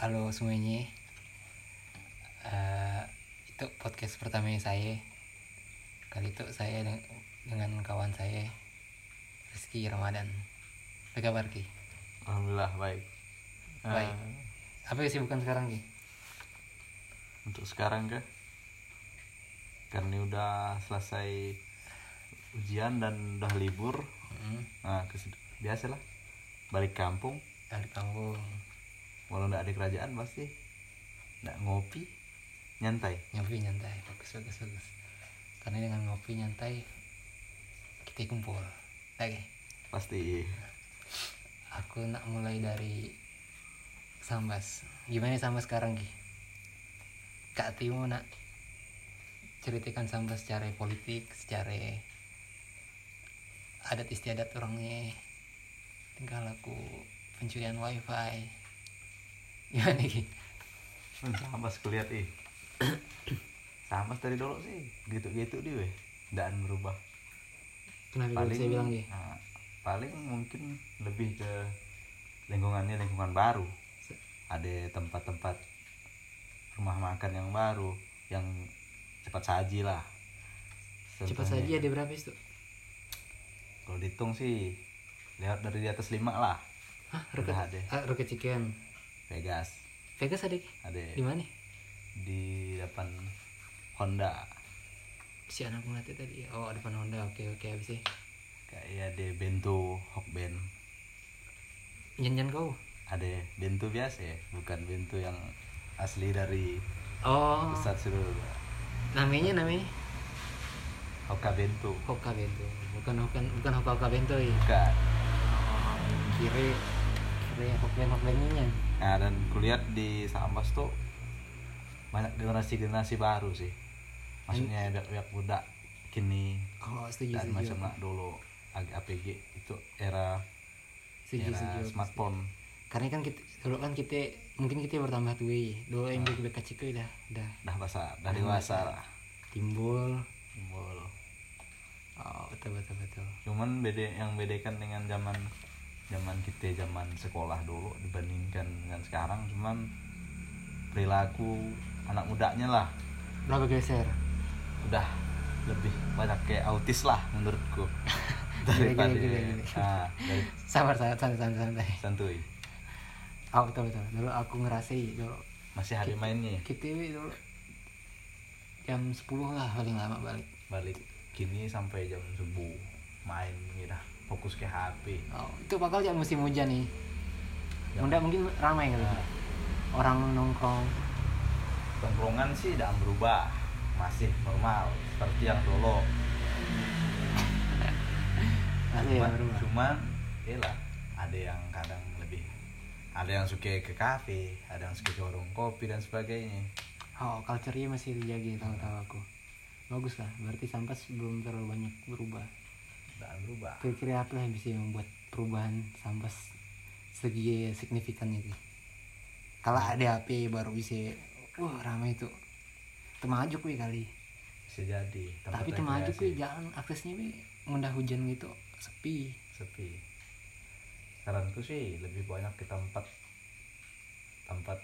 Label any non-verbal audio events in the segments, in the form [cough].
Halo semuanya. Eh, itu podcast pertama saya. Kali itu saya deng- dengan kawan saya Rizky Ramadan. Apa kabar Ki? Alhamdulillah baik. Baik. Eh, Apa kesibukan sekarang Ki? untuk sekarang ke karena udah selesai ujian dan udah libur. Hmm, Nah, kes- biasa lah balik kampung. dari kampung Walau nggak ada kerajaan pasti nggak ngopi, nyantai. ngopi nyantai bagus bagus bagus. Karena dengan ngopi nyantai kita kumpul. Oke. Pasti Aku nak mulai dari Sambas. Gimana Sambas sekarang Ki? Kak Timo nak ceritakan Sambas secara politik, secara adat istiadat orangnya, tingkah laku pencurian wifi. Gimana Ki? Hmm, sama kulihat ih. sama dari dulu sih gitu-gitu dia weh. Dan berubah. Kenapa paling, saya bilang Ki? nah, paling mungkin lebih ke lingkungannya lingkungan baru ada tempat-tempat rumah makan yang baru yang cepat saji lah Cepat Contohnya, saja ada berapa itu? kalau dihitung sih lewat dari di atas lima lah Hah, roket, ada. ah, roket chicken. Vegas Vegas ada ada Di mana? di depan Honda Si anak ngeliatnya tadi. Oh, depan Honda. Oke, oke, habis sih. kayak ada bento hokben Janjian kau. ada bento biasa ya bukan bento yang asli dari Oh, pusat seluruh namanya namanya Hoka bento Hoka Bento. Bukan bukan bukan Hoka Hoka Bento ya. bukan Oh, kiri kiri Hokben Hokbennya. Nah dan kulihat di Sambas tuh banyak generasi-generasi baru sih. Maksudnya biak-biak budak kini Oh, setuju dan setuju. macam nak dulu agak APG itu era Setuju era setuju. smartphone. Karena kan kita dulu kan kita mungkin kita bertambah tua ya. Dulu yang BK kecil dah dah Dah bahasa dah dewasa lah. timbul. Timbul. Oh, betul betul betul. Cuman beda yang bedakan dengan zaman zaman kita zaman sekolah dulu dibandingkan dengan sekarang cuman perilaku anak mudanya lah Berapa geser? udah lebih banyak kayak autis lah menurutku [laughs] daripada gila, gila, gila. ah, dari Sabar sabar santai santai santai. santuy Oh, betul betul. Dulu aku ngerasain dulu masih hari mainnya kita dulu jam 10 lah paling lama balik. balik kini sampai jam subuh main gitu fokus ke HP Oh, itu bakal jam musim hujan nih. Jam- Bunda mungkin ramai. Nah, Orang nongkrong. tongkrongan sih tidak berubah masih normal seperti yang dulu [laughs] Masih ya cuman, baru. cuman lah ada yang kadang lebih ada yang suka ke kafe ada yang suka ke warung kopi dan sebagainya Oh, culture-nya masih dijaga tahu-tahu aku. Bagus lah, berarti Sampas belum terlalu banyak berubah. Tidak berubah Kira-kira apa yang bisa membuat perubahan Sampas segi signifikannya gitu? Kalau ada HP baru bisa, wah ramai itu. Temaju kuy kali. bisa jadi Tapi temaju kuy jalan aksesnya bi mudah hujan gitu sepi. sepi saranku sih lebih banyak ke tempat tempat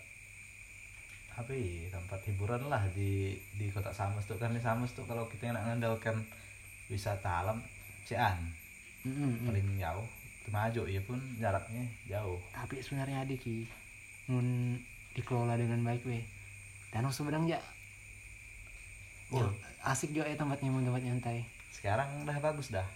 apa ya tempat hiburan lah di di kota Samas tuh kan di Samas tuh kalau kita nak ngandalkan wisata alam Cian Mm-mm. paling jauh Temajo ya pun jaraknya jauh Tapi sebenarnya ada ki, mun dikelola dengan baik weh. Danau Sumedang ya. Ya, Oh. asik juga ya tempatnya mun tempat nyantai. sekarang udah bagus dah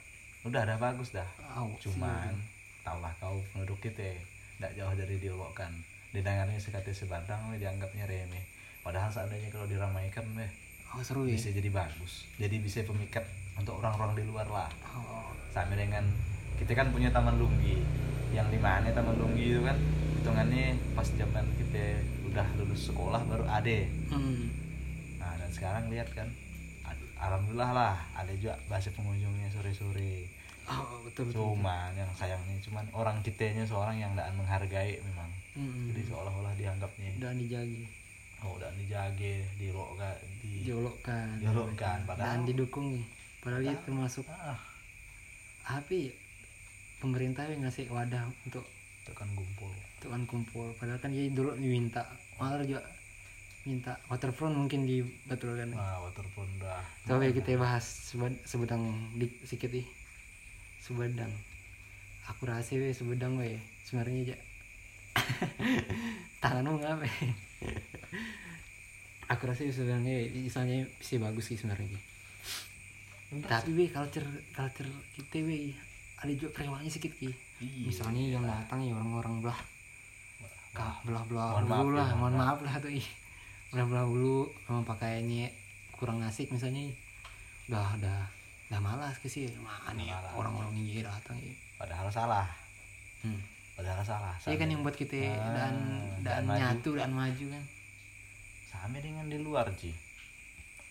udah dah bagus dah Oh, cuman taulah kau penduduk kita tidak jauh dari dialog kan didengarnya sekate sebadang weh, dianggapnya remeh padahal seandainya kalau diramaikan weh Oh seru ya. bisa jadi bagus. Jadi bisa pemikat untuk orang-orang di luar lah. Oh, sama dengan kita kan punya taman lunggi. Yang di mana taman lunggi itu kan hitungannya pas zaman kita udah lulus sekolah baru ada hmm. nah dan sekarang lihat kan alhamdulillah lah ada juga bahasa pengunjungnya sore-sore. Oh betul betul. cuman yang sayangnya cuman orang kitanya seorang yang tidak menghargai memang. Hmm. jadi seolah-olah dianggapnya. Udah dijaga, oh udah dijage di di jolokkan. Jolokkan, padahal- Dan didukung. Padahal itu termasuk ah, ya? Pemerintah yang ngasih wadah untuk itu kan gumpul itu kan kumpul. Padahal kan dia dulu diminta malah juga minta waterfront mungkin dibetulkan nah waterfront dah. Coba ya kita bahas sebed- sebedang di sedikit nih. Sebedang. Aku rasa we sebedang we sebenarnya aja. [laughs] Tanganmu ngapa [laughs] aku rasa sebenarnya misalnya bisa bagus sih sebenarnya. Tapi we culture culture kita we ada juga kerewanya sedikit ki Iya. misalnya yang datang ya orang-orang belah. Kah belah belah dulu ya, lah mohon maaf lah tuh ih belah belah dulu memang pakaiannya kurang asik misalnya. Udah udah udah malas ke sih. Mana ya orang-orang ini datang ya. Padahal salah. Hmm. Padahal salah Iya kan yang buat kita Ah, dan dan dan maju. nyatu dan maju kan. Sama dengan di luar Ji.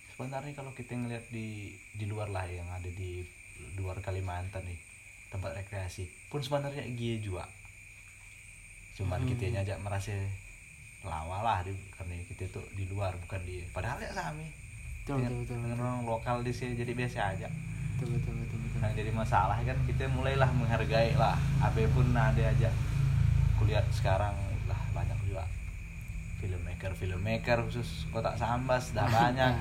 Sebenarnya kalau kita ngeliat di di luar lah yang ada di luar Kalimantan nih tempat rekreasi. Pun sebenarnya gie juga cuman Hmm. kita nyajak merasa lawa lah di, karena kita tuh di luar bukan di padahal ya sami betul betul betul. orang lokal di sini jadi biasa aja betul betul betul betul. Yang jadi masalah kan kita mulailah menghargai lah. Apa pun ada aja kulihat sekarang lah banyak juga. Filmmaker filmmaker khusus kotak sambas dah [laughs] banyak.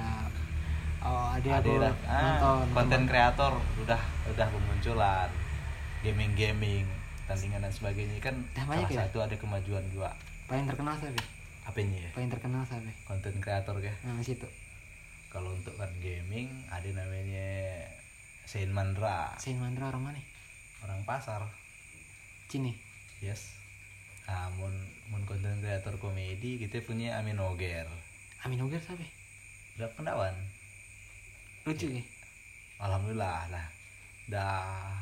Oh ada ada dah. ah, nonton. konten kreator udah udah bermunculan. Gaming gaming tandingan dan sebagainya. Kan Dah banyak salah ya? satu ada kemajuan juga. Paling terkenal siapa? Apanya ya? Paling terkenal siapa? Konten kreator ya? Nah situ. Kalau untuk kan gaming ada namanya Saint Mandra Saint Mandra orang mana orang pasar Cini Yes. Nah, mun mun konten kreator komedi kita punya Amin Oger. Amin Oger siapa Udah pendawan. lucu ya Alhamdulillah lah. Dah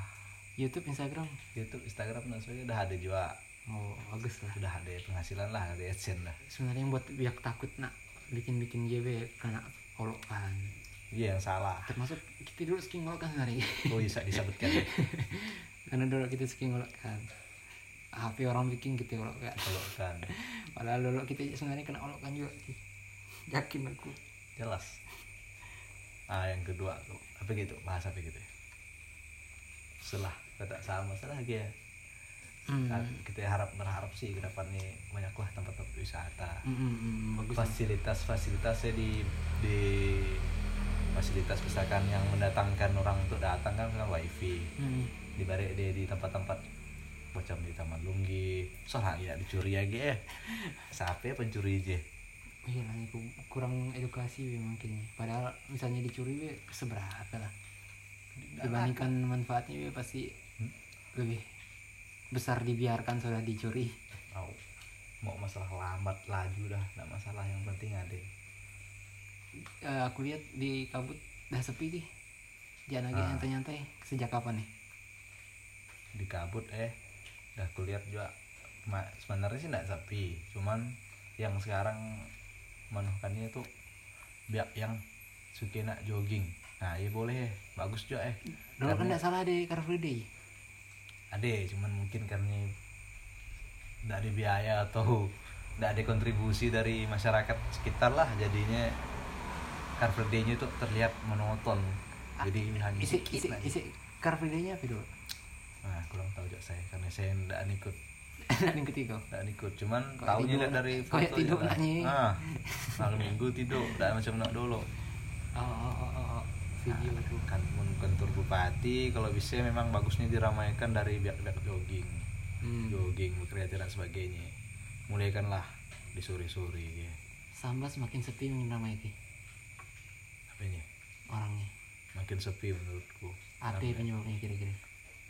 YouTube Instagram YouTube, Instagram dan sebagainya udah ada juga. oh bagus lah Udah ada penghasilan lah dari AdSense lah. sebenarnya yang buat biak takut nak bikin bikin JB karena kan Iya yang salah. termasuk kita dulu skin ngolok kan hari Oh bisa disebutkan ya. [laughs] karena dulu kita skin ngolok kan HP orang bikin kita ngolok kan Kalau kan [laughs] padahal dulu kita sebenarnya kena olok kan juga Ki. yakin aku jelas. Ah yang kedua tuh apa gitu bahas apa gitu ya. Setelah kata sama setelah ya. hmm. Nah, kita harap berharap sih ke depan nih banyaklah tempat-tempat wisata. Hmm, hmm, hmm, bagus fasilitas-fasilitasnya di di fasilitas misalkan yang mendatangkan orang untuk datang kan kan wifi. Hmm. di balik di, di tempat-tempat macam di Taman Lunggi. Soalnya ya dicuri aja ya siapa pencuri aja iya lah, kurang edukasi mungkin. Padahal misalnya dicuri seberapa lah. Dibandingkan manfaatnya pasti Hmm? lebih besar dibiarkan sudah dicuri. Mau mau masalah lambat laju dah nggak masalah. Yang penting ada Eh, aku lihat di kabut dah sepi nih. Jangan lagi Ah. nyantai-nyantai. Sejak kapan nih? Di kabut eh. Dah kulihat juga ma- sebenarnya sih nggak sepi. Cuman yang sekarang menukannya tuh biar yang suka nak jogging. Nah iya boleh bagus juga eh. Dulu kan tidak salah di Car Free Day. Ada cuman mungkin karena tidak ada biaya atau tidak ada kontribusi dari masyarakat sekitar lah jadinya Car Free Day-nya tuh terlihat monoton. Jadi hanya isi isi isi Car Free Day-nya apa dulu nah kurang tahu juga saya karena saya tidak ikut yang ketiga tidak ikut cuman Kayak tahunya lihat dari kayak fotonya tidur nak ni. ah [laughs] malam minggu tidur tidak macam nak dulu. Oh oh oh oh, oh. video Nah, tuh. kan pun kantor bupati kalau bisa memang bagusnya diramaikan dari biak-biak jogging. Hmm. jogging berkreasi dan sebagainya. Mulaikanlah di sore-sore ya. Sambas makin sepi ramai ki apanya orangnya. Makin sepi menurutku. Apa penyebabnya kira-kira.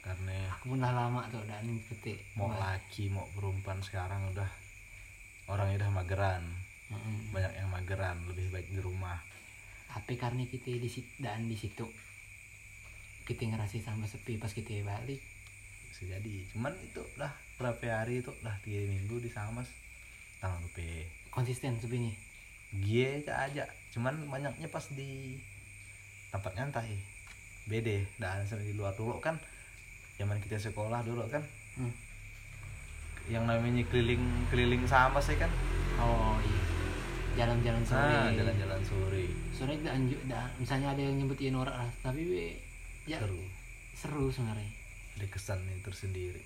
Karena aku udah lama tuh udah nih petik mau laki mau perempuan sekarang udah orang udah mageran. Mm-mm. banyak yang mageran lebih baik di rumah. Tapi karena kita di situ dan di situ kita ngerasa sama sepi pas kita balik. Bisa jadi. Cuman itu lah berapa hari itu lah tiga minggu di Samas tanggal lupa konsisten sepinya gie aja. Cuman banyaknya pas di tempat nyantai. Beda dan di luar dulu kan zaman kita sekolah dulu kan. Hmm. yang namanya keliling keliling sama sih kan. Oh iya. Jalan-jalan sore. ah jalan-jalan sore. Sore tidak anjuk dah. Misalnya ada yang nyebutin norak lah. Tapi we, ya seru. Seru sebenarnya. Ada kesan tersendiri.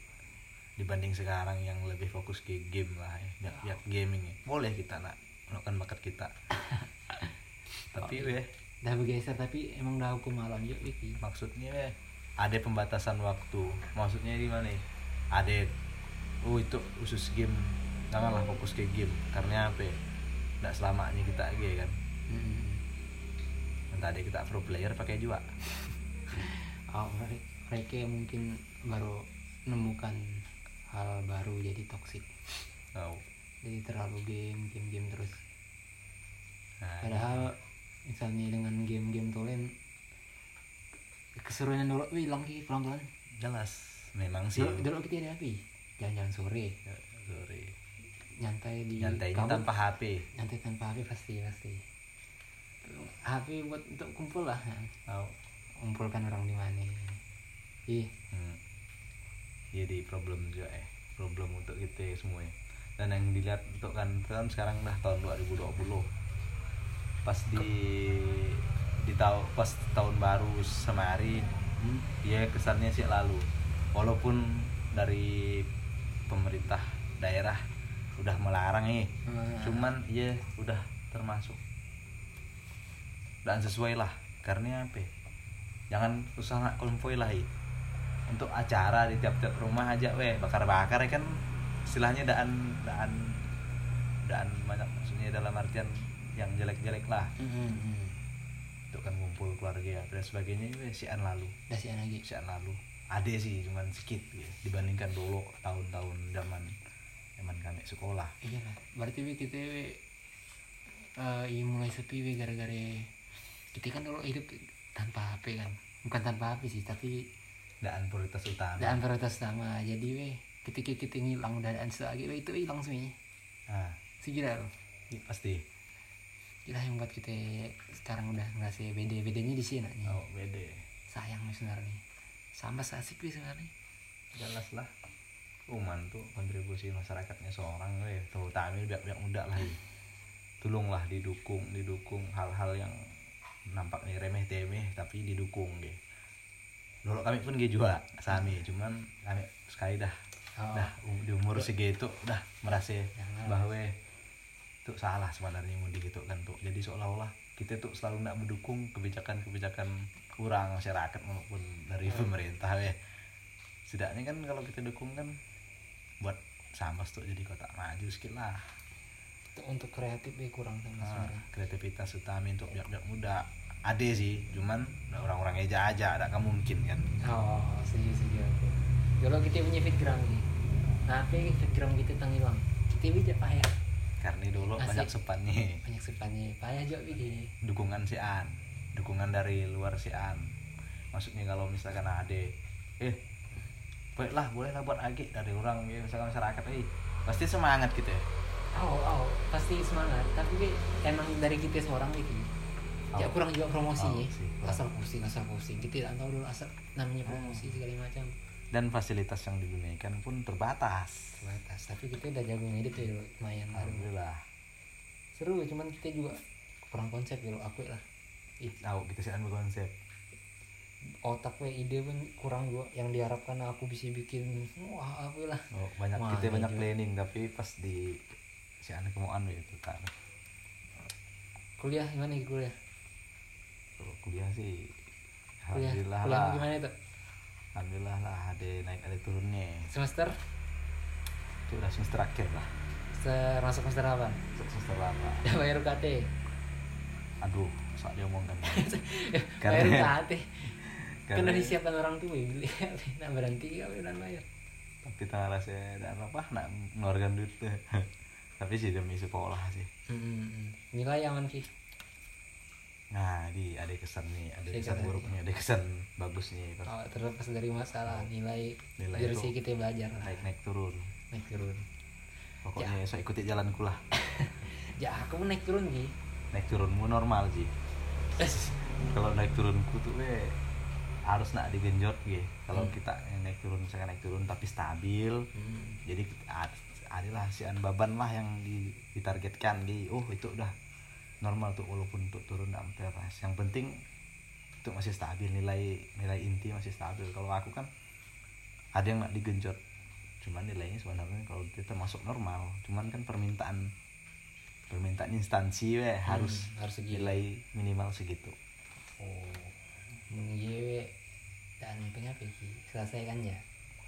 Dibanding sekarang yang lebih fokus ke game lah ya. Biar, biar gaming ya. boleh kita nak melakukan bakat kita. [laughs] Tapi weh. Dah bergeser tapi emang dah hukum malam yuk iki maksudnya weh ada pembatasan waktu. Maksudnya gimana nih? Ada oh itu khusus game. Janganlah fokus ke game karena apa ya? Nggak selamanya kita ge kan? Hmm. entah ada kita pro player pakai juga. [laughs] Oh, mere- mereka mungkin baru menemukan hal baru jadi toksik tahu jadi terlalu game game game terus. Nah, padahal misalnya dengan game-game tolen keseruan dulu wih hilang ki pelan pelan jelas memang sih. Dulu, dulu kita ada api jalan-jalan sore. Ya, sorry nyantai di kabut. tanpa HP nyantai tanpa HP pasti pasti. HP buat untuk kumpul lah. Kan. tahu. Kumpulkan orang di mana. Ih hmm. jadi problem juga eh problem untuk kita semua ya. Dan yang dilihat untuk kan kan sekarang dah tahun 2020 pas di di tahun pas tahun baru semari hmm, dia kesannya sih lalu. Walaupun dari pemerintah daerah udah melarang nih eh, cuman iya udah termasuk. Dan sesuai lah karena apa ya? jangan usah nak konvoy lah i. untuk acara di tiap-tiap rumah aja weh bakar-bakar ya kan istilahnya daan daan daan banyak maksudnya dalam artian yang jelek-jelek lah. Hmm, hmm, hmm. untuk kan kumpul keluarga dan sebagainya weh sian lalu. Dah sih lagi. Sian lalu. Ada sih cuman sedikit ya, dibandingkan dulu tahun-tahun zaman zaman kami sekolah. Iya lah berarti we kita we, eh, iya mulai sepi we gara-gara kita kan dulu hidup tanpa HP kan. Bukan tanpa HP sih tapi dan prioritas utama. dan prioritas utama. Jadi we ketika kita ngilang dan lagi we itu hilang semuanya. Nah, segila loh iya, pasti. Itulah yang buat kita sekarang udah ngerasa beda bedanya di sini nih oh beda. Sayang nih sebenarnya. Sama asik nih sebenarnya. Jelas lah. Uman tuh kontribusi masyarakatnya seorang weh terutama biak-biak muda lah ya. tolonglah didukung didukung hal-hal yang nampaknya remeh temeh tapi didukung deh dulu kami pun gitu juga sami. Cuman kami sekali dah oh, dah um- di umur segitu dah merasa Jangan. bahwa itu salah sebenarnya mau gitu kan tuh jadi seolah-olah kita tuh selalu nak mendukung kebijakan-kebijakan kurang masyarakat maupun dari Hmm. pemerintah weh setidaknya kan kalau kita dukung kan buat sama tuh jadi kota maju sedikit lah. Untuk, untuk kreatif we kurang sama Nah, kreativitas utama untuk biak-biak muda ada sih. Cuman orang-orang eja aja ada kan mungkin kan. Oh setuju setuju aku. Dulu kita punya background nih apa background kita tenggelam kita bisa payah. Karena dulu Asik. banyak sepannya. Banyak sepannya. Payah juga begini dukungan si An. Dukungan dari luar si An. Maksudnya kalau misalkan ada eh baiklah boleh lah buat agi dari orang ya misalkan masyarakat eh pasti semangat gitu ya. Oh oh pasti semangat. Tapi emang dari kita seorang gitu ya Oh. kurang juga promosi Oh, ya asal pusing asal pusing kita tidak tahu dulu asal namanya promosi segala macam dan fasilitas yang digunakan pun terbatas. Terbatas. Tapi kita udah jago ngedit ya lumayan. Alhamdulillah. Seru cuman kita juga kurang konsep gitu aku lah. Ih, tahu kita sih berkonsep otak we ide pun kurang juga yang diharapkan aku bisa bikin wah apa lah. Oh, banyak Wah, kita banyak juga. planning tapi pas di si An kemauan itu kan kuliah gimana nih kuliah? Kalau kuliah sih kuliah. alhamdulillah kuliah lah. gimana itu alhamdulillah lah ada naik ada turunnya. Semester? Itu udah semester akhir lah. Se- masuk semester apa? Semester lama. Udah bayar UKT aduh saat dia omongkan bayar UKT kan udah disiapkan orang tua beli nah berhenti kau udah bayar. Tapi tengah rasa dan apa nak mengeluarkan duit. Tuh [laughs] tapi sih demi sekolah sih. Hmm. nilai aman ki nah di ada kesan nih ada kesan kesan, buruknya ada kesan bagusnya oh, terlepas dari masalah nilai, Nilai biar itu sih kita belajar naik naik turun. Naik turun. Pokoknya saya ikuti jalanku lah. [laughs] Ya aku naik turun ki naik turunmu normal sih [laughs] kalau naik turunku tuh we harus nak digenjot gitu kalau Hmm. kita naik turun misalkan naik turun tapi stabil hmm. jadi ad- adalah si baban lah yang di- ditargetkan gitu oh itu udah normal tuh walaupun untuk turun sampai pas yang penting itu masih stabil nilai nilai inti masih stabil. Kalau aku kan ada yang nak digenjot. Cuman nilainya sebenarnya kalau kita masuk normal. Cuman kan permintaan permintaan instansi we harus Hmm, harus segitu. nilai minimal segitu. Oh mengiwe dan penyapa ki selesai kan ya?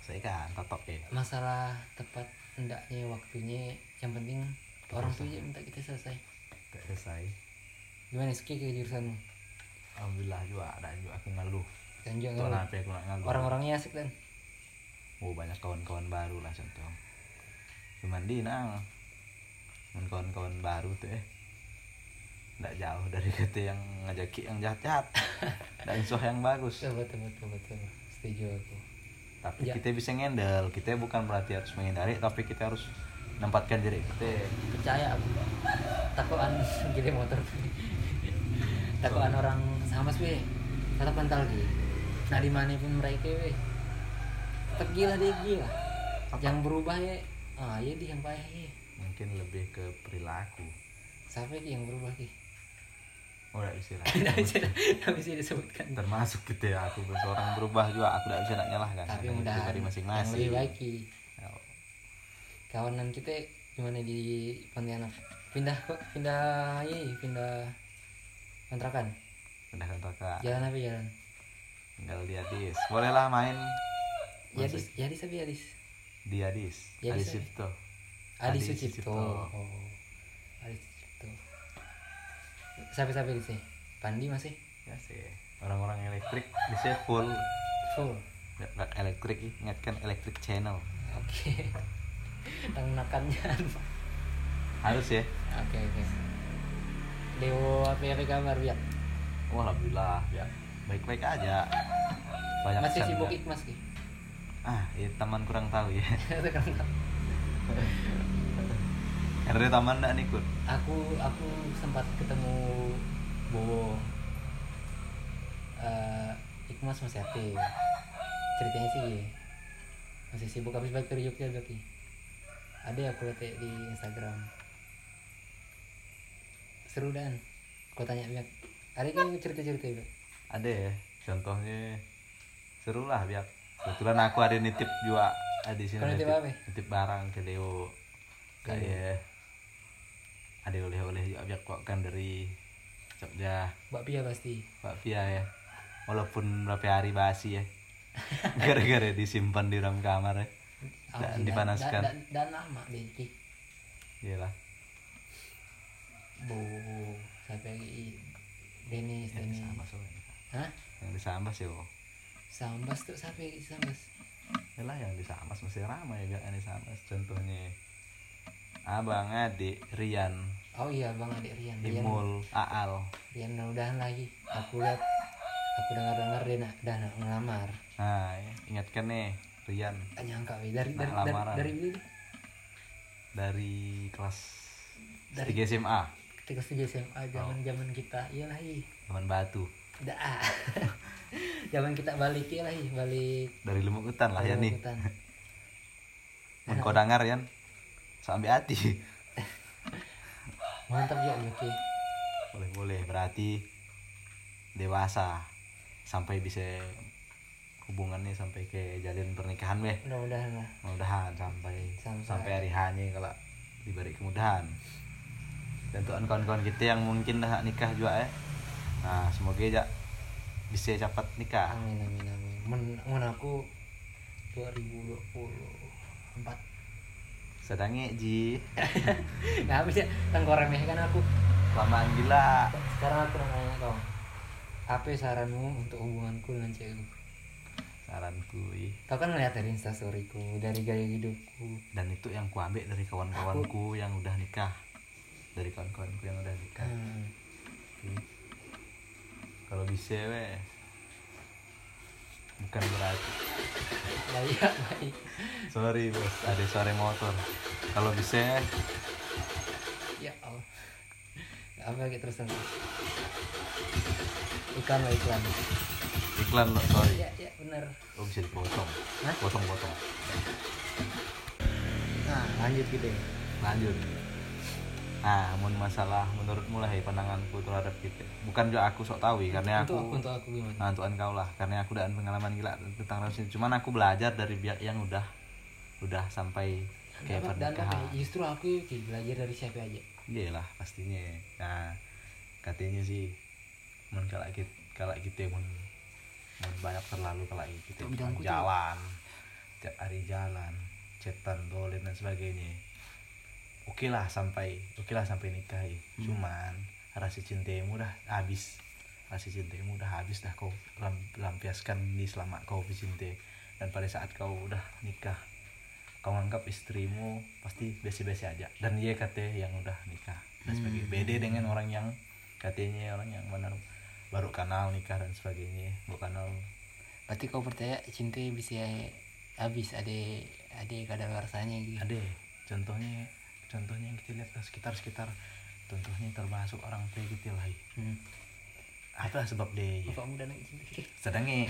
Saya kan tetap ya. Masalah tepat hendaknya waktunya. Yang penting orang tuh aja minta kita selesai Gak selesai. Gimana ski ke jurusanmu alhamdulillah juga ada juga aku ngeluh dan juga ngeluh. kenapa aku ngeluh orang-orangnya asik dan. Oh banyak kawan-kawan baru lah contoh. Cuman di Cuman kawan-kawan baru tuh eh. Nggak jauh dari kita yang ngajaki yang jahat-jahat. [laughs] Dan soh yang bagus. Betul betul betul betul. Setuju aku. Tapi Ya. kita bisa ngendel kita bukan berarti harus menghindari tapi kita harus menempatkan diri. Percaya aku. Takuan gede motor. Takuan orang sama sih tetap mental gitu nah di mana pun mereka weh. Tetap gila dia gila. Yang berubah ya. Ah iya dia yang payah ya. Mungkin lebih ke perilaku. Siapa yang berubah ki? Oh bisa tidak [laughs] bisa tidak bisa disebutkan. Termasuk kita ya aku. Seorang berubah juga aku tidak bisa nak nyalahkan. Tapi mudah yang masing-masing. lebih baik Ya, kawanan kita gimana di Pontianak pindah kok pindah iya pindah kontrakan udah kan kakak jalan apa jalan tinggal di Adis bolehlah main Yadis Yadis apa Yadis di Adis Adis apa? Cipto Adi Adi Sucipto. Sucipto. Oh. Adi Sucipto. Sampai-sampai di sini. Pandi masih ya sih orang-orang elektrik bisa full full. Nggak- elektrik ingatkan elektrik channel Oke. Tangnakannya. harus ya Oke oke. Dewo apa apa kabar ya? Wah, alhamdulillah ya baik-baik aja banyak Masih sibuk nggak? ikmas ki. ah ya teman kurang tahu ya [laughs] Sekarang tak. karena taman enggak nih Kut? aku aku sempat ketemu Bowo. Eh, Ikmas masih aktif. Ceritanya sih masih sibuk habis balik dari Jogja berarti. Ada aku lihat ya di Instagram. Seru dan. Kau tanya biar. Ada kan cerita-cerita ya? ada ya contohnya seru lah biar kebetulan aku ada nitip juga ada di sini nitip apa? nitip barang ke Ke kayak ada oleh-oleh juga biar kok kan dari Jogja Mbak Pia pasti. Pak Pia ya walaupun berapa hari basi ya [laughs] gara-gara disimpan di dalam kamar ya Dan dipanaskan. Dan, dan, dan lama. Ki. iyalah Bu, sampai lagi Denis, Denis. Sambas oh. Hah? yang di Sambas ya oh. Sambas tuh sampai Sambas. Yalah yang di Sambas masih ramai ya di Sambas contohnya abang adik Rian Oh iya bang adik Rian. Rian, Imul Aal Rian udahan lagi. Aku lihat, aku dengar dengar dia nak dah nak ngelamar. nah ingatkan nih Rian. Tak nyangka weh. dari Nak dari dari, lamaran. dari beli dari kelas Dari- 3 SMA ketika sejak SMA zaman zaman kita. Iyalah i Taman Batu. Dah. [laughs] Zaman kita balik iyalah i balik. Dari Lumuk Hutan lah ya nih. Hutan. [laughs] mun kau dengar Rian. Sampai hati. [laughs] Mantap ya oke boleh boleh. Berarti dewasa. Sampai bisa hubungannya sampai ke jalin pernikahan weh. Mudah-mudahan lah mudah-mudahan sampai Sampai- sampai, hari hanya kalau diberi kemudahan. Dan untuk kawan-kawan kita yang mungkin dah nikah juga ya nah semoga aja bisa cepat nikah. Amin amin amin. Men, men aku 2024 sedangnya ji. [laughs] Nggak habis ya tengkoremeh kan aku. Lamaan gila. Sekarang aku nanya kau apa saranmu untuk hubunganku dengan cewekku saranku ih. kau kan ngeliat dari instastoryku dari gaya hidupku. Dan itu yang ku ambil dari kawan-kawanku yang udah nikah. Dari kawan-kawanku yang udah nikah. Hmm. Kalau bisa weh. Bukan berarti. Iya baik. Sorry bos. Ada suara motor. Kalau bisa ya Allah. Apa lagi terus iklan lah iklan. Iklan lo sorry. Ya ya benar oh bisa dipotong. Hah? potong-potong. Nah lanjut gitu ya. Lanjut. Nah mun masalah menurutmu lah ya pandanganku terhadap kita bukan juga aku sok tahu ya, karena aku untuk aku gimana? Nah untuk engkau lah. Karena aku udah pengalaman gila tentang relasi cuman aku belajar dari pihak yang udah udah sampai kayak apa? Ya, pernikahan. justru aku belajar dari siapa aja. Iya lah pastinya. Nah katanya sih mun kalau kita kalau kita mun banyak terlalu kalau tuh. jalan tiap hari jalan cetan dolin dan sebagainya oke lah sampai oke lah sampai nikah ya. Hmm. cuman rasa cintamu udah habis rasa cintamu udah habis dah kau lam- lampiaskan di selama kau bercinta dan pada saat kau udah nikah kau anggap istrimu pasti biasa-biasa aja dan dia katanya yang udah nikah dan sebagainya Hmm. beda dengan orang yang katanya orang yang benar baru kenal nikah dan sebagainya. Baru kenal. Berarti kau percaya cinta bisa habis ada ada kadar rasanya gitu? Ada contohnya contohnya yang kita lihat sekitar sekitar contohnya termasuk orang tua kita lah. Hmm. apa sebab dia? Bapak muda nak cinta sedangnya.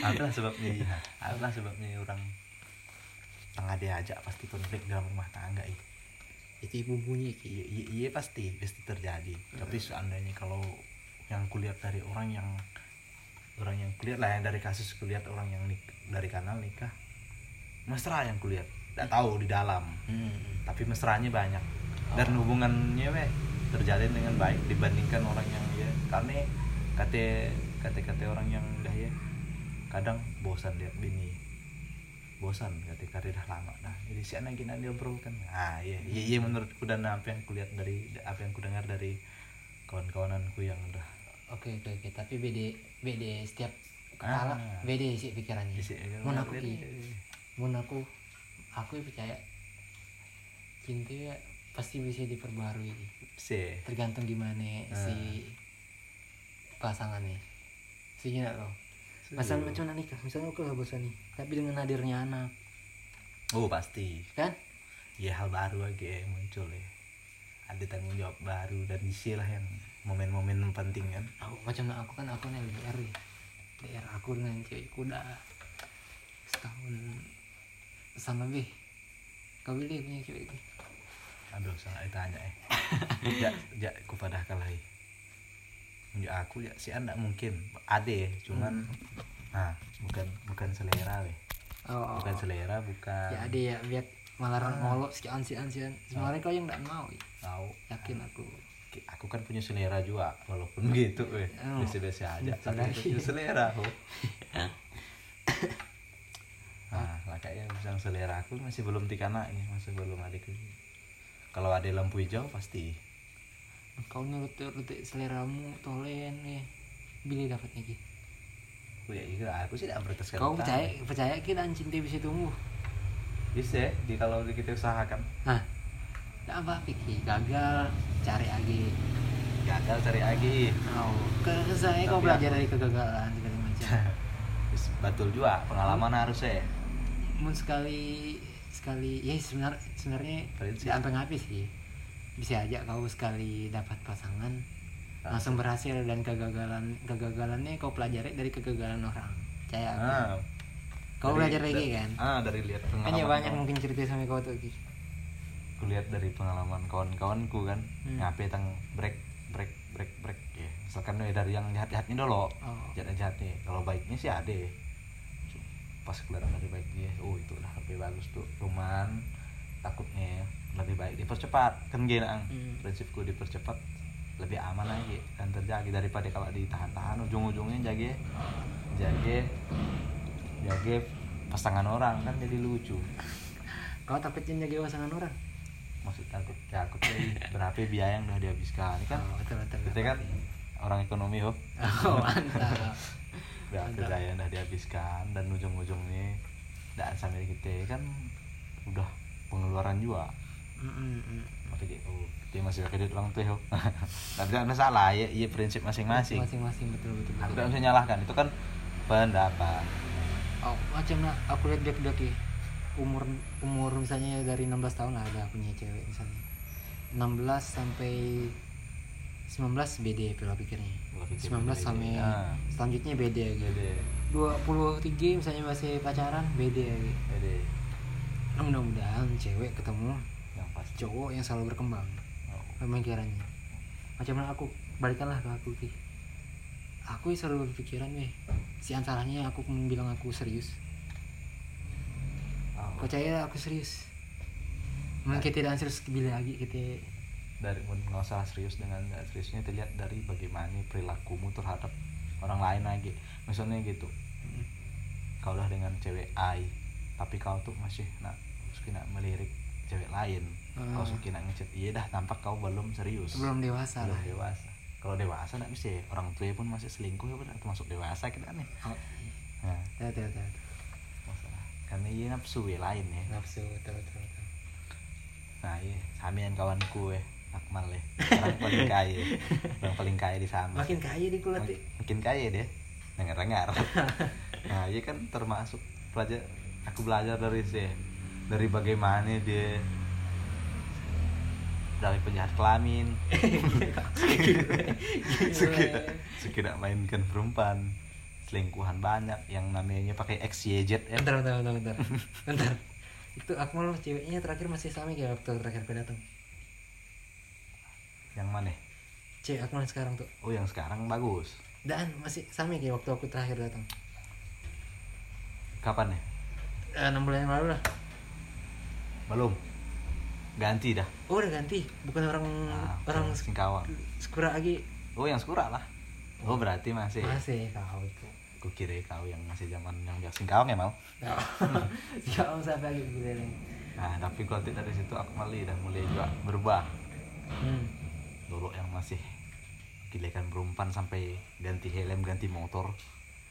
Apa sebabnya ya apa sebabnya orang tengah diajak pasti konflik dalam rumah tangga ya itu ibu bunyi iya, iya, iya pasti pasti terjadi. Tapi seandainya kalau yang kulihat dari orang yang orang yang kulihat lah yang dari kasus kulihat orang yang nik, dari kanal nikah mesra yang kulihat. Tidak tahu di dalam. Hmm. tapi mesranya banyak. Dan hubungannya we, terjalin dengan baik dibandingkan orang yang ya karena kata kata kata orang yang udah ya kadang bosan lihat bini bosan kata kata dah lama. Dah jadi si anak gini dia kan. Ah iya iya, iya menurutku dan apa yang kulihat dari apa yang kudengar dari kawan-kawananku yang udah oke oke oke. Tapi beda beda setiap kepala Ah. beda sih pikirannya. Isi mun aku Ki, mun aku aku percaya cinta ya pasti bisa diperbarui. Si. Tergantung gimana Ah. si pasangannya. Si gini kau Pasal macam nikah, misalnya aku lah bosan nih, tapi dengan hadirnya anak, oh pasti kan? ya hal baru lagi yang muncul ya ada tanggung jawab baru dan isilah yang momen-momen penting kan Aku macam aku kan aku nih LDR ya. LDR aku dengan cewekku udah setahun sama lebih. Kau pilih punya cewek itu? aduh sangat ditanya eh ya [laughs] ya aku pada kalah eh. ya aku ya si anda mungkin ada ya cuman nah bukan bukan selera weh Oh, bukan selera bukan ya ada ya biar malah Ah. ngolok sekian sekian sekian. Sebenarnya kau yang tidak mau, ya. tahu yakin aku. Aku kan punya selera juga walaupun [laughs] gitu weh Oh. biasa-biasa aja Itu tapi aku punya selera oh. [laughs] nah lah kayaknya yang selera aku masih belum tikana ini masih belum ada ke kalau ada lampu hijau pasti Kau nurut nurut seleramu tolen ya. Bila dapatnya ki? Aku ya iya aku sih tidak protes Kau percaya percaya kita cinta bisa tumbuh? bisa di kalau kita usahakan Hah? Tidak apa Piki, gagal cari lagi. gagal cari lagi Oh, ke saya kau belajar aku- dari kegagalan segala macam. [laughs] Betul juga pengalaman harus ya Mun sekali sekali ya sebenar sebenarnya Prinsip. tidak sampai ngapis sih. Bisa aja kau sekali dapat pasangan langsung berhasil dan kegagalan kegagalannya kau pelajari dari kegagalan orang. Percaya aku. ah, kau dari- belajar lagi kan? ah dari lihat Kan pengalaman ya banyak mungkin cerita sama kau tuh Ki. aku lihat dari pengalaman kawan-kawanku kan Hmm. ngapain tang break break break break ya misalkan dari yang jahat jahatnya dulu Oh. jahat jahatnya kalau baiknya sih ada pas kelihatan dari baiknya oh itu lah lebih bagus tuh cuman takutnya lebih baik dipercepat kan gini ang Hmm. prinsipku dipercepat lebih aman lagi dan terjaga daripada kalau ditahan-tahan ujung-ujungnya jaga jaga jaga pasangan orang kan jadi lucu Kau takutnya jaga pasangan orang? maksud takut takut jadi berapa biaya yang udah dihabiskan Ini kan Oh, betul betul. kita kan orang ekonomi oh Oh, mantap. [laughs] berapa Mantap. biaya yang udah dihabiskan dan ujung-ujungnya dan sambil kita kan udah pengeluaran juga Mm, mm, mm. makanya oh kita masih pakai duit orang tua oh. [laughs] tapi tidak masalah ya iya prinsip masing-masing. Masing-masing betul betul. aku tidak bisa nyalahkan itu kan pendapat. Oh, macam nak aku lihat dia dia umur umur misalnya dari 16 tahun lah ada punya cewek misalnya. 16 sampai 19 beda pola pikirnya. Pikir 19 beda. sampai Ah. selanjutnya beda gitu. Jadi 23 misalnya masih pacaran beda gitu. Nah, mudah-mudahan cewek ketemu yang pasti. cowok yang selalu berkembang pemikirannya macam mana aku? Balikanlah ke aku Ki. aku selalu berpikiran weh si salahnya aku bilang aku serius. Oh. percaya aku serius. Mungkin kita tidak serius bila lagi kita dari nggak usah serius dengan seriusnya dilihat dari bagaimana perilakumu terhadap orang lain lagi. Misalnya gitu. Kau udah dengan cewek A tapi kau tuh masih nak suka nak melirik cewek lain kau Ah. suka nak ngechat iya dah tampak kau belum serius. Belum dewasa belum lah. dewasa. Kalau dewasa nggak bisa orang tua pun masih selingkuh ya termasuk dewasa kita nih. Oh, nah tahu tahu tahu. masalah. Karena iya nafsu ya lain ya. Nafsu tahu tahu. nah iya. Samian kawanku ya Akmal ya. Orang paling kaya. Orang paling kaya di sana makin kaya di kulit Mak- makin kaya dia. Dengar dengar [laughs] nah iya kan termasuk pelajar aku belajar dari sih dari bagaimana dia dari penjahat kelamin. [laughs] Suka nak mainkan perempuan selingkuhan banyak yang namanya pakai XYZ ya. Bentar bentar bentar bentar. Bentar. Itu Akmal ceweknya terakhir masih sama kayak waktu terakhir aku datang. Yang mana? Cewek Akmal sekarang tuh. Oh yang sekarang bagus. Dan masih sama kayak waktu aku terakhir datang. Kapan ya? Eh, enam bulan yang lalu lah. Belum ganti dah. Oh udah ganti? Bukan orang Ah, orang Singkawang. Skura lagi? Oh yang Skura lah. Oh berarti masih masih kau itu. Aku kira kau yang masih zaman yang biasa Singkawang ya mau ya. [laughs] Om sampai lagi nih nah tapi kalau dari situ aku malah udah mulai juga berubah. Hmm. dulu yang masih gilekan berumpan sampai ganti helm ganti motor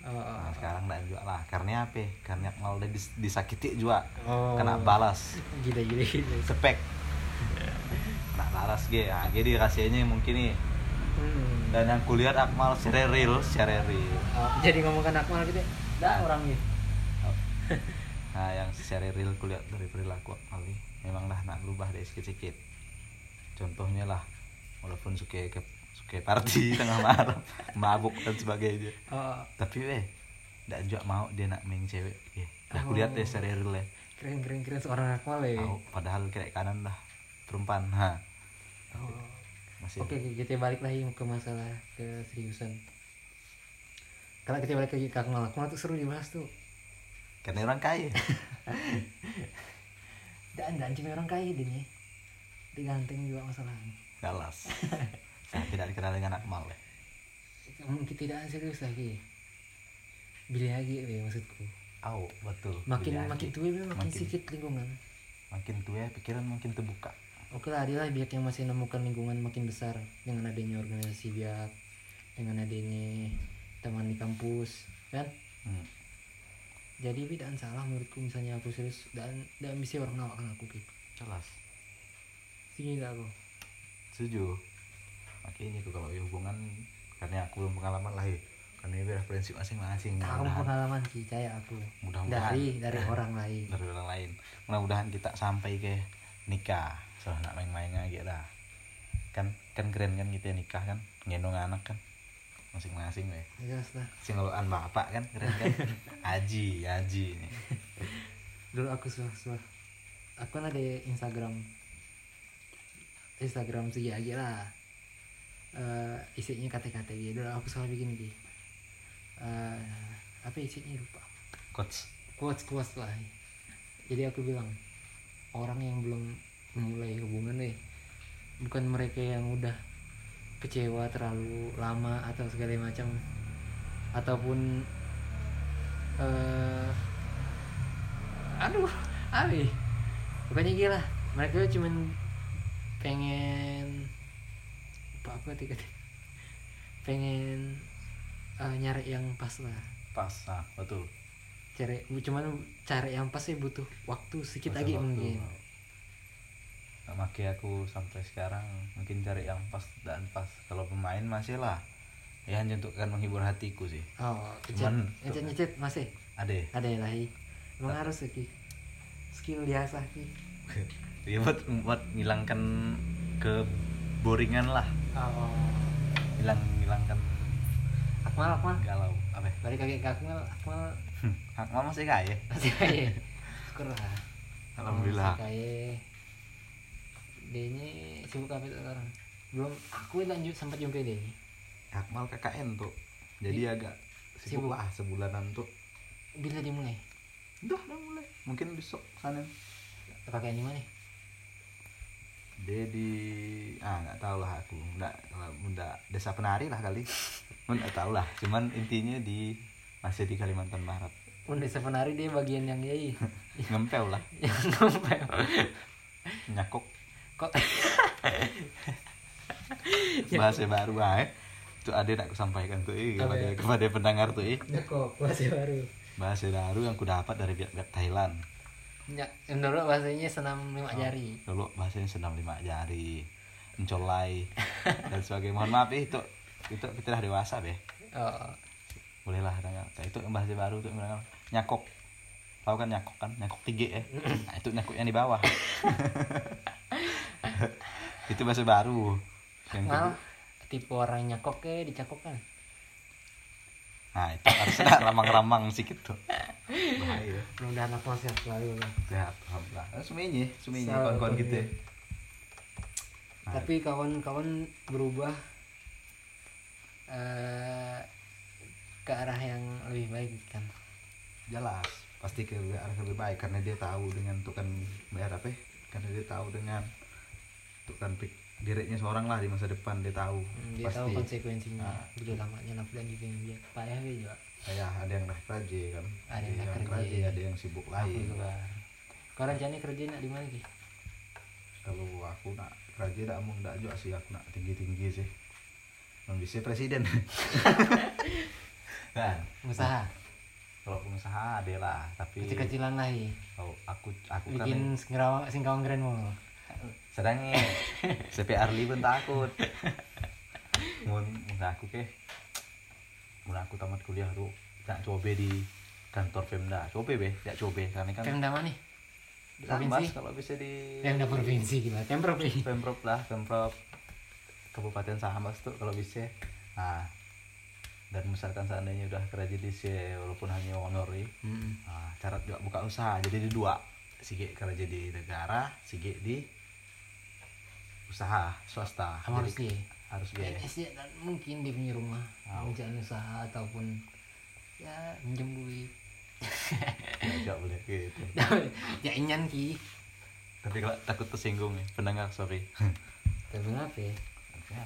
oh, oh, nah oh. sekarang enggak juga lah karena apa? Karena mau udah dis- disakiti juga. Oh. kena balas. Gila gila gila spek kena balas ge. Nah, jadi rasanya mungkin nih hmm. dan yang kulihat Akmal secara real secara real. Oh, jadi ngomongkan Akmal gitu ya? dah orangnya nah yang secara real kulihat dari perilaku Akmal nih memang lah nak berubah dari sedikit-sedikit contohnya lah walaupun suka ke suka party tengah malam. Mabuk dan sebagainya. Oh, tapi weh tidak juga mau dia nak main cewek. Ya dah Oh. kulihat deh real ya keren keren keren seorang Akmal ya. Tahu, padahal kiri kanan dah perempuan ha. Oh. masih oke oke, kita balik lagi ke masalah keseriusan. Kalau kita balik lagi ke Akmal Akmal tuh seru dibahas tuh. Karena orang kaya. Dan dan cuma orang kaya dia nih. Diganteng juga masalahnya. Galas [laughs] saya tidak dikenal dengan Akmal ya? Mungkin tidak serius lagi. Bila lagi ya maksudku. Au, betul. Makin Bila makin tua ya, makin, Makin- sedikit lingkungan. makin tua pikiran makin terbuka. Oke lah adilah biak yang masih menemukan lingkungan makin besar. Dengan adanya organisasi biak dengan adanya teman di kampus kan? Hmm. jadi tidak salah menurutku misalnya aku serius dan dan bisa orang nawakkan aku gitu jelas. Sini aku? Setuju makanya tuh kalau ya hubungan karena aku belum pengalaman lah ya. Karena ini referensi masing-masing. Tahu mudah-mudahan. pengalaman sih saya aku. Mudah-mudahan. Dari dari orang lain. Dari orang lain. Mudah-mudahan kita sampai ke nikah. Soalnya nak main-main aja lah kan kan keren kan kita nikah kan? Ngendong anak kan? Masing-masing deh jelas lah singgolan bapak kan? Keren kan? [laughs] Aji aji nih dulu aku suah suah. Aku kan ada Instagram. Instagram segi aja lah Eh, isinya kata-kata gitu dulu aku selalu bikin gitu Eh, apa isinya? Lupa. Coach quotes quotes lah. Jadi aku bilang orang yang belum memulai hubungan nih bukan mereka yang udah kecewa terlalu lama atau segala macam. Ataupun eh aduh abi bukannya gila. Mereka cuman pengen apa apa tiga pengen eh, nyari yang pas lah. Pas ah betul. Cari cuman cari yang pas sih butuh waktu sedikit lagi waktu. mungkin. Nah, makanya aku sampai sekarang mungkin cari yang pas dan pas. Kalau pemain masih lah. Ya hanya untuk kan menghibur hatiku sih. Oh Cuman- nyecet nyecet masih? Ada. Ada yang lain emang harus sih Ki. skill diasah ki. [laughs] Ya buat buat ngilangkan keboringan lah oh hilang hilangkan akmal akmal. Galau apa? Balik lagi ke akmal akmal. Akmal masih kaya? Masih kaya. Syukur lah. Alhamdulillah. Masih kaya. Dia nya sibuk apa itu sekarang? Belum aku lanjut sempat jumpa dia Akmal KKN tuh jadi agak Sibuk. sibuk. lah sebulanan tuh bila dimulai? Udah udah mulai. Mungkin besok sana pakai di mana dia di ah nggak tahu lah aku. Nggak nggak desa penari lah kali. Nggak tahu lah. Cuman intinya di masih di Kalimantan Barat. Pun desa penari dia bagian yang yai. [laughs] Ngempel lah. [laughs] Yang ngempel. Nyakok kok? [laughs] Bahasa baru ah itu ada nak aku sampaikan tuh eh, kepada ya? kepada pendengar tuh eh. Kok bahasa baru. Bahasa baru yang ku dapat dari pihak-pihak Thailand ya bahasanya senam lima jari. dulu bahasanya senam lima jari mencolai dan sebagainya. Mohon maaf eh, itu itu kita dah dewasa deh. Oh. Bolehlah dengar itu bahasa baru tuh nyakok. Tahu kan nyakok kan? Nyakok tiga ya nah itu nyakok yang di bawah. [laughs] Itu bahasa baru. Yang mal tipe orang nyakok ke dicakok kan nah itu harus ada [laughs] ramang-ramang sedikit tuh bahaya. Mudah anak mas ya selalu lah sehat alhamdulillah. Eh, semuanya semuanya kawan-kawan kawan kita kita. Nah, tapi kawan-kawan berubah eh ke arah yang lebih baik kan? Jelas. Pasti ke arah yang lebih baik karena dia tahu dengan tuh kan bayar apa ya? karena dia tahu dengan tuh kan pik dirinya seorang lah di masa depan dia tahu Hmm, dia tahu konsekuensinya. Nah. udah lamanya nafsu dan juga yang dia payah juga ya ada yang dah kerja kan? Ada yang dah kerja. kerja ada yang sibuk aku lain. juga kau rencananya kerja nak di mana ki? Kalau aku nak kerja tak mau tak juga sih. Aku nak tinggi tinggi sih. Non bisa presiden. [laughs] Kan? Usaha kalau pengusaha ada lah. Tapi kecil-kecilan lah hi. kalau aku aku kan bikin singkawang singkawang keren mau sedangnya CPR li pun takut. Mun mun aku ke. Mun aku tamat kuliah tuh tak coba di kantor Pemda. Coba be tak coba. Karena kan Pemda mana? Provinsi? kalau bisa di Pemda provinsi gimana Pemprov nih Pemprov lah Pemprov Kabupaten Sambas tuh kalau bisa. Nah dan misalkan seandainya udah kerja di sini walaupun hanya honor ya Hmm. nah, cara juga buka usaha. Jadi di dua. Sige kerja di negara sige di usaha swasta. Harus dia harus dia PNS ya dan mungkin di punya rumah Tahu. menjalani usaha ataupun ya minjem duit. [laughs] Ya boleh gitu. [laughs] Ya inyan ki. Tapi kalau takut tersinggung ya pendengar sorry. [laughs] Tapi apa ya.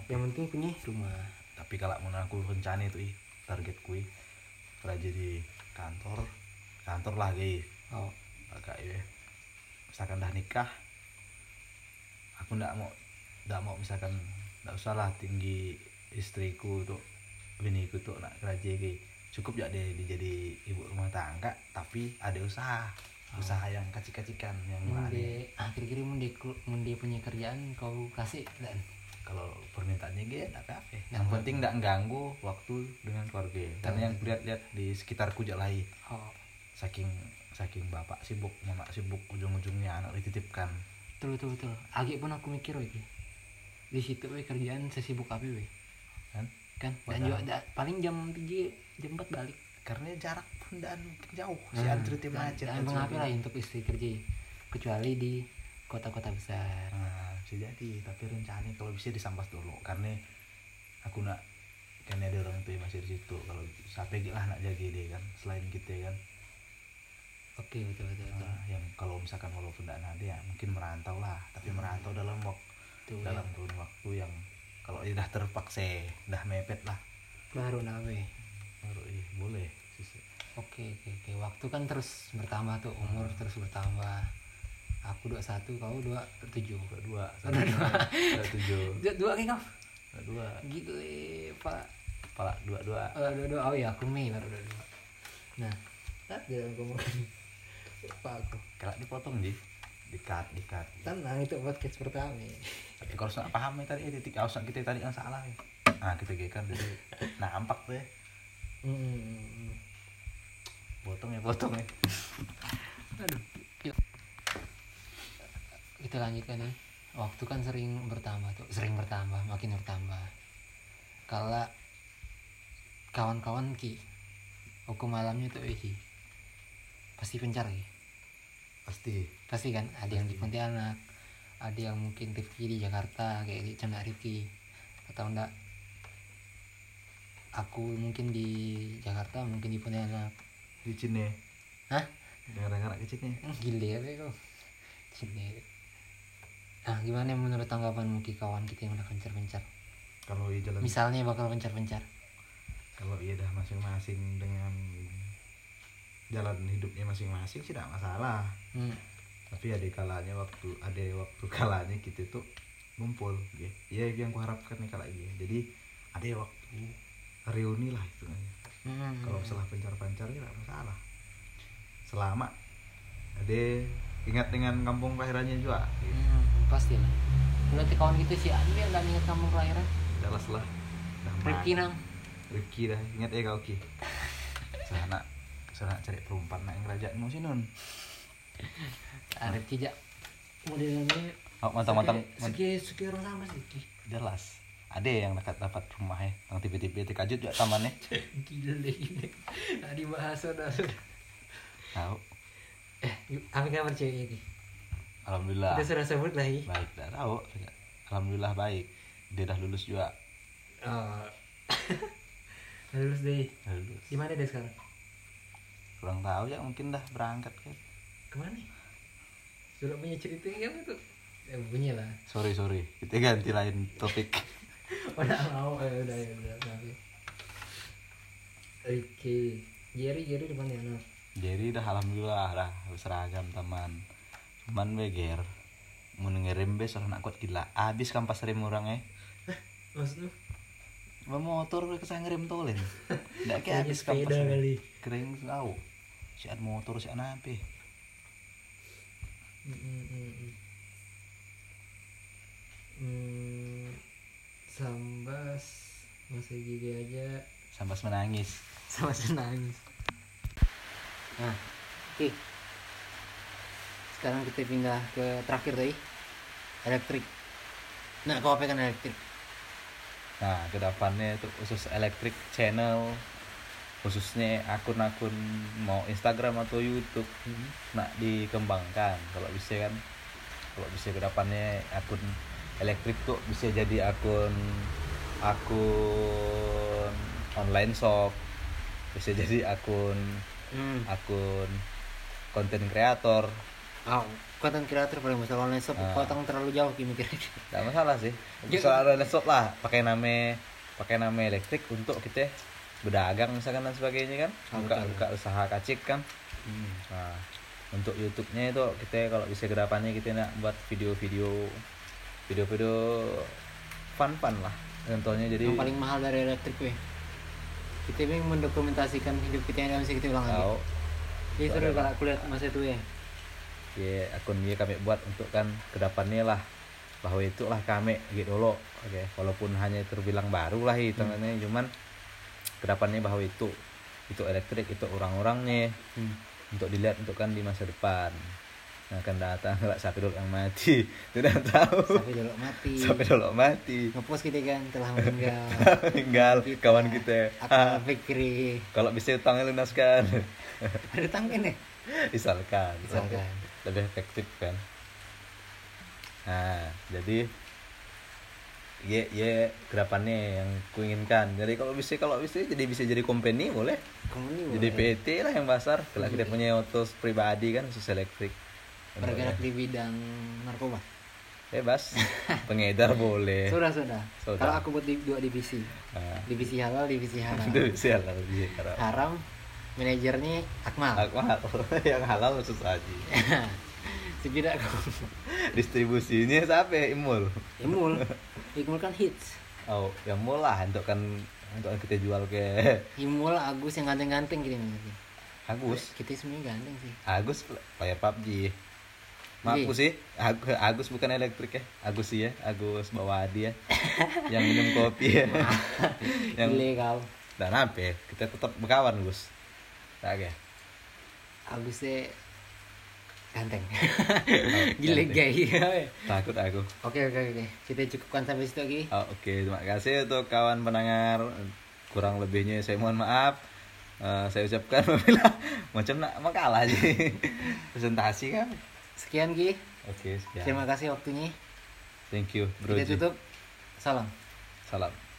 Yang penting punya rumah. Tapi kalau mau aku rencana itu ih target kui kerja di kantor kantor lah guys oh. Agak ya misalkan dah nikah aku ndak mau ndak mau misalkan ndak usah lah tinggi istriku tuh biniku tuh nak kerja gitu cukup ya deh dia jadi ibu rumah tangga tapi ada usaha. Usaha yang kacik-kacikan yang mun mana dia ah kira-kira mun dia kelu- mun dia punya kerjaan kau kasih dan. Kalau permintaannya gitu ndak apa Yang yang penting ndak ganggu waktu dengan keluarga. Karena yang lihat-lihat di sekitarku jak lain. Oh. Saking saking bapak sibuk mama sibuk ujung-ujungnya anak dititipkan. Betul betul betul. Agak pun aku mikir lagi di situ we kerjaan sesibuk apa we kan? Kan? Dan juga da- paling jam tiga jam empat balik. Karena jarak pun dan jauh. Si Nah, antri tim macet dan mengapa lah untuk istri kerja kecuali di kota-kota besar. Nah bisa jadi. Tapi rencana kalau bisa disampas dulu. Karena aku nak karena ada orang tua masih di situ. Kalau sampai lah nak jaga dia kan? Selain kita kan? Oke betul betul betul. Nah, yang kalau misalkan walaupun tidak ada ya mungkin merantau lah. Tapi merantau dalam waktu Tuh, dalam ya. kurun waktu yang kalau dia dah terpaksa dah mepet lah. Baru nawe baru eh, boleh oke oke oke. Waktu kan terus bertambah tuh umur terus bertambah. Aku dua satu kau dua tujuh. Dua dua Dua tujuh dua. dua [laughs] kayak kau dua dua gitu eh pak. Kepala dua dua. Oh, dua dua. Oh ya aku Mei baru dua dua. Nah ada ngomong lupa [laughs] aku. Kalau dipotong di dikat dikat tenang itu podcast pertama. Tapi kalau nggak paham ya tadi titik harus kita tadi yang salah ya. nah kita gekan jadi nampak tuh ya. Hmm. potong ya potong ya. Aduh yuk. Kita lanjutkan nih waktu kan sering bertambah tuh sering bertambah makin bertambah. Kalau kawan-kawan ki hukum malamnya tuh eh, pasti pencar ki pasti pasti kan ada yang di Pontianak ada yang mungkin Rifki di Jakarta kayak di Canda Rifki atau enggak aku mungkin di Jakarta mungkin di Pontianak di sini Hah? dengar-dengar kecilnya Hmm, Gile ya kau. Gile. Nah, gimana menurut tanggapanmu Ki kawan kita yang udah pencar-pencar? kalau iya jalan Misalnya bakal pencar-pencar. kalau iya dah masing-masing dengan jalan hidupnya masing-masing sih tidak masalah Hmm. tapi ada kalanya waktu ada waktu kalanya kita tuh ngumpul ya ya yang kuharapkan nih kalau gitu jadi ada waktu reuni lah itu Hmm. kalau setelah pencar-pencar ya tidak masalah selama ada ingat dengan kampung kelahirannya juga gitu. Hmm, pasti lah. Berarti kawan kita si Andi yang udah ingat kampung kelahiran. jelas lah dah Rifki nang. Rifki dah ingat ya kau Ki sana [laughs] sana cari perempuan nak kerajaan mau sih nun Rifki jak. Modelnya oh, mantang-mantang Seki seki orang sama sih. Jelas ada yang dekat dapat rumahnya yang tiba-tiba terkajut juga tamannya [laughs] gile. Nah, dibahas sudah sudah. tahu Eh, apa kabar cewek ini? alhamdulillah Kita sudah sebut lah hi. baik dah tahu alhamdulillah baik dia dah lulus juga Oh. [laughs] Lulus deh. dah lulus Di mana dia sekarang? Kurang tahu ya mungkin dah berangkat kan Ke mana? Sudah punya cerita kan itu? Ya, punya lah. sorry sorry kita ganti lain topik [laughs] Oh, udah mau. Eh, udah, ya, udah. Oke. Jerry, Jerry di mana ya? jadi dah alhamdulillah dah seragam teman cuman beger mau ngirim bes orang kuat gila habis kampas rem orang eh Maksud lu? Bawa motor ke saya ngerem tolen [laughs] ndak kayak habis kampas kering tahu si ada motor si ada apa? Hmm, sambas masih gigi aja. Sampas menangis. Sama senangis nah oke sekarang kita pindah ke terakhir tadi. Elektrik. Nah kau apa kan elektrik? Nah, ke depannya itu khusus elektrik channel khususnya akun-akun mau Instagram atau YouTube nak dikembangkan kalau bisa kan kalau bisa ke depannya akun elektrik tuh bisa jadi akun akun online shop bisa jadi akun hmm. akun konten kreator oh, konten kreator paling masalah online shop Ah. kau tang terlalu jauh gitu mikirnya Gak masalah sih. [laughs] Soal online shop lah, pakai nama pakai nama elektrik untuk kita berdagang misalkan dan sebagainya kan. Ah, Buka betul. buka usaha kacik kan. hmm. Nah, untuk YouTube-nya itu kita kalau bisa ke depannya kita nak buat video-video video-video fun-fun lah. Contohnya jadi yang paling mahal dari elektrik weh kita ini mendokumentasikan hidup kita yang bisa kita ulang lagi Jadi seru kalau aku lihat masa itu ya ya akun dia kami buat untuk kan ke depannya lah bahwa itulah kami gitu loh oke walaupun hanya terbilang baru lah hitungannya cuman ke depannya bahwa itu itu elektrik itu orang-orangnya. Hmm. untuk dilihat untuk kan di masa depan. Yang akan datang kelak siapa dulu yang mati. [laughs] Tidak tahu. Sampai dulu mati. Sampai dulu mati. Ngepost kita kan telah [laughs] meninggal. Tinggal kawan kita. akal fikri kalau bisa utangnya lunaskan. [laughs] Ada tanggen ya? Misalkan. Misalkan. Lebih efektif kan. Nah jadi ya ya ke depannya yang kuinginkan. Jadi kalau bisa kalau bisa jadi bisa jadi company boleh. Ini jadi boleh. PT lah yang pasar. Kalau kita Iya. punya otos pribadi kan khusus elektrik. Bergerak di bidang narkoba? Bebas. [laughs] Pengedar boleh. Sudah sudah. Sudah. kalau aku buat di, dua divisi. Nah, divisi halal divisi haram. Bisa lah bisa karena haram manajernya Akmal. Aku halal [laughs] yang halal khusus aja [laughs] sepidak distribusinya siapa? Ya? imul. Imul Imul kan hits. Oh yang mul lah untuk kan untuk kita jual ke. [laughs] Imul Agus yang ganteng-ganteng gitu Agus? Kita semuanya ganteng sih. Agus player PUBG Maafku sih, Ag- Agus bukan elektrik ya, Agus sih ya, Agus bawa dia, [laughs] yang minum kopi ya, [laughs] yang Gile kau dan apa? ya, Kita tetap berkawan Gus, tak ya? Agusnya ganteng [laughs] Gile gay Takut aku. Oke oke oke kita cukupkan sampai situ lagi Oh, Oke, terima kasih untuk kawan pendengar. Kurang lebihnya saya mohon maaf. Eh, saya ucapkan [laughs] apabila macam nak makalah aja presentasi kan. Sekian Ki Oke, sekian. Terima kasih waktunya Thank you, bro. Kita tutup Salam Salam.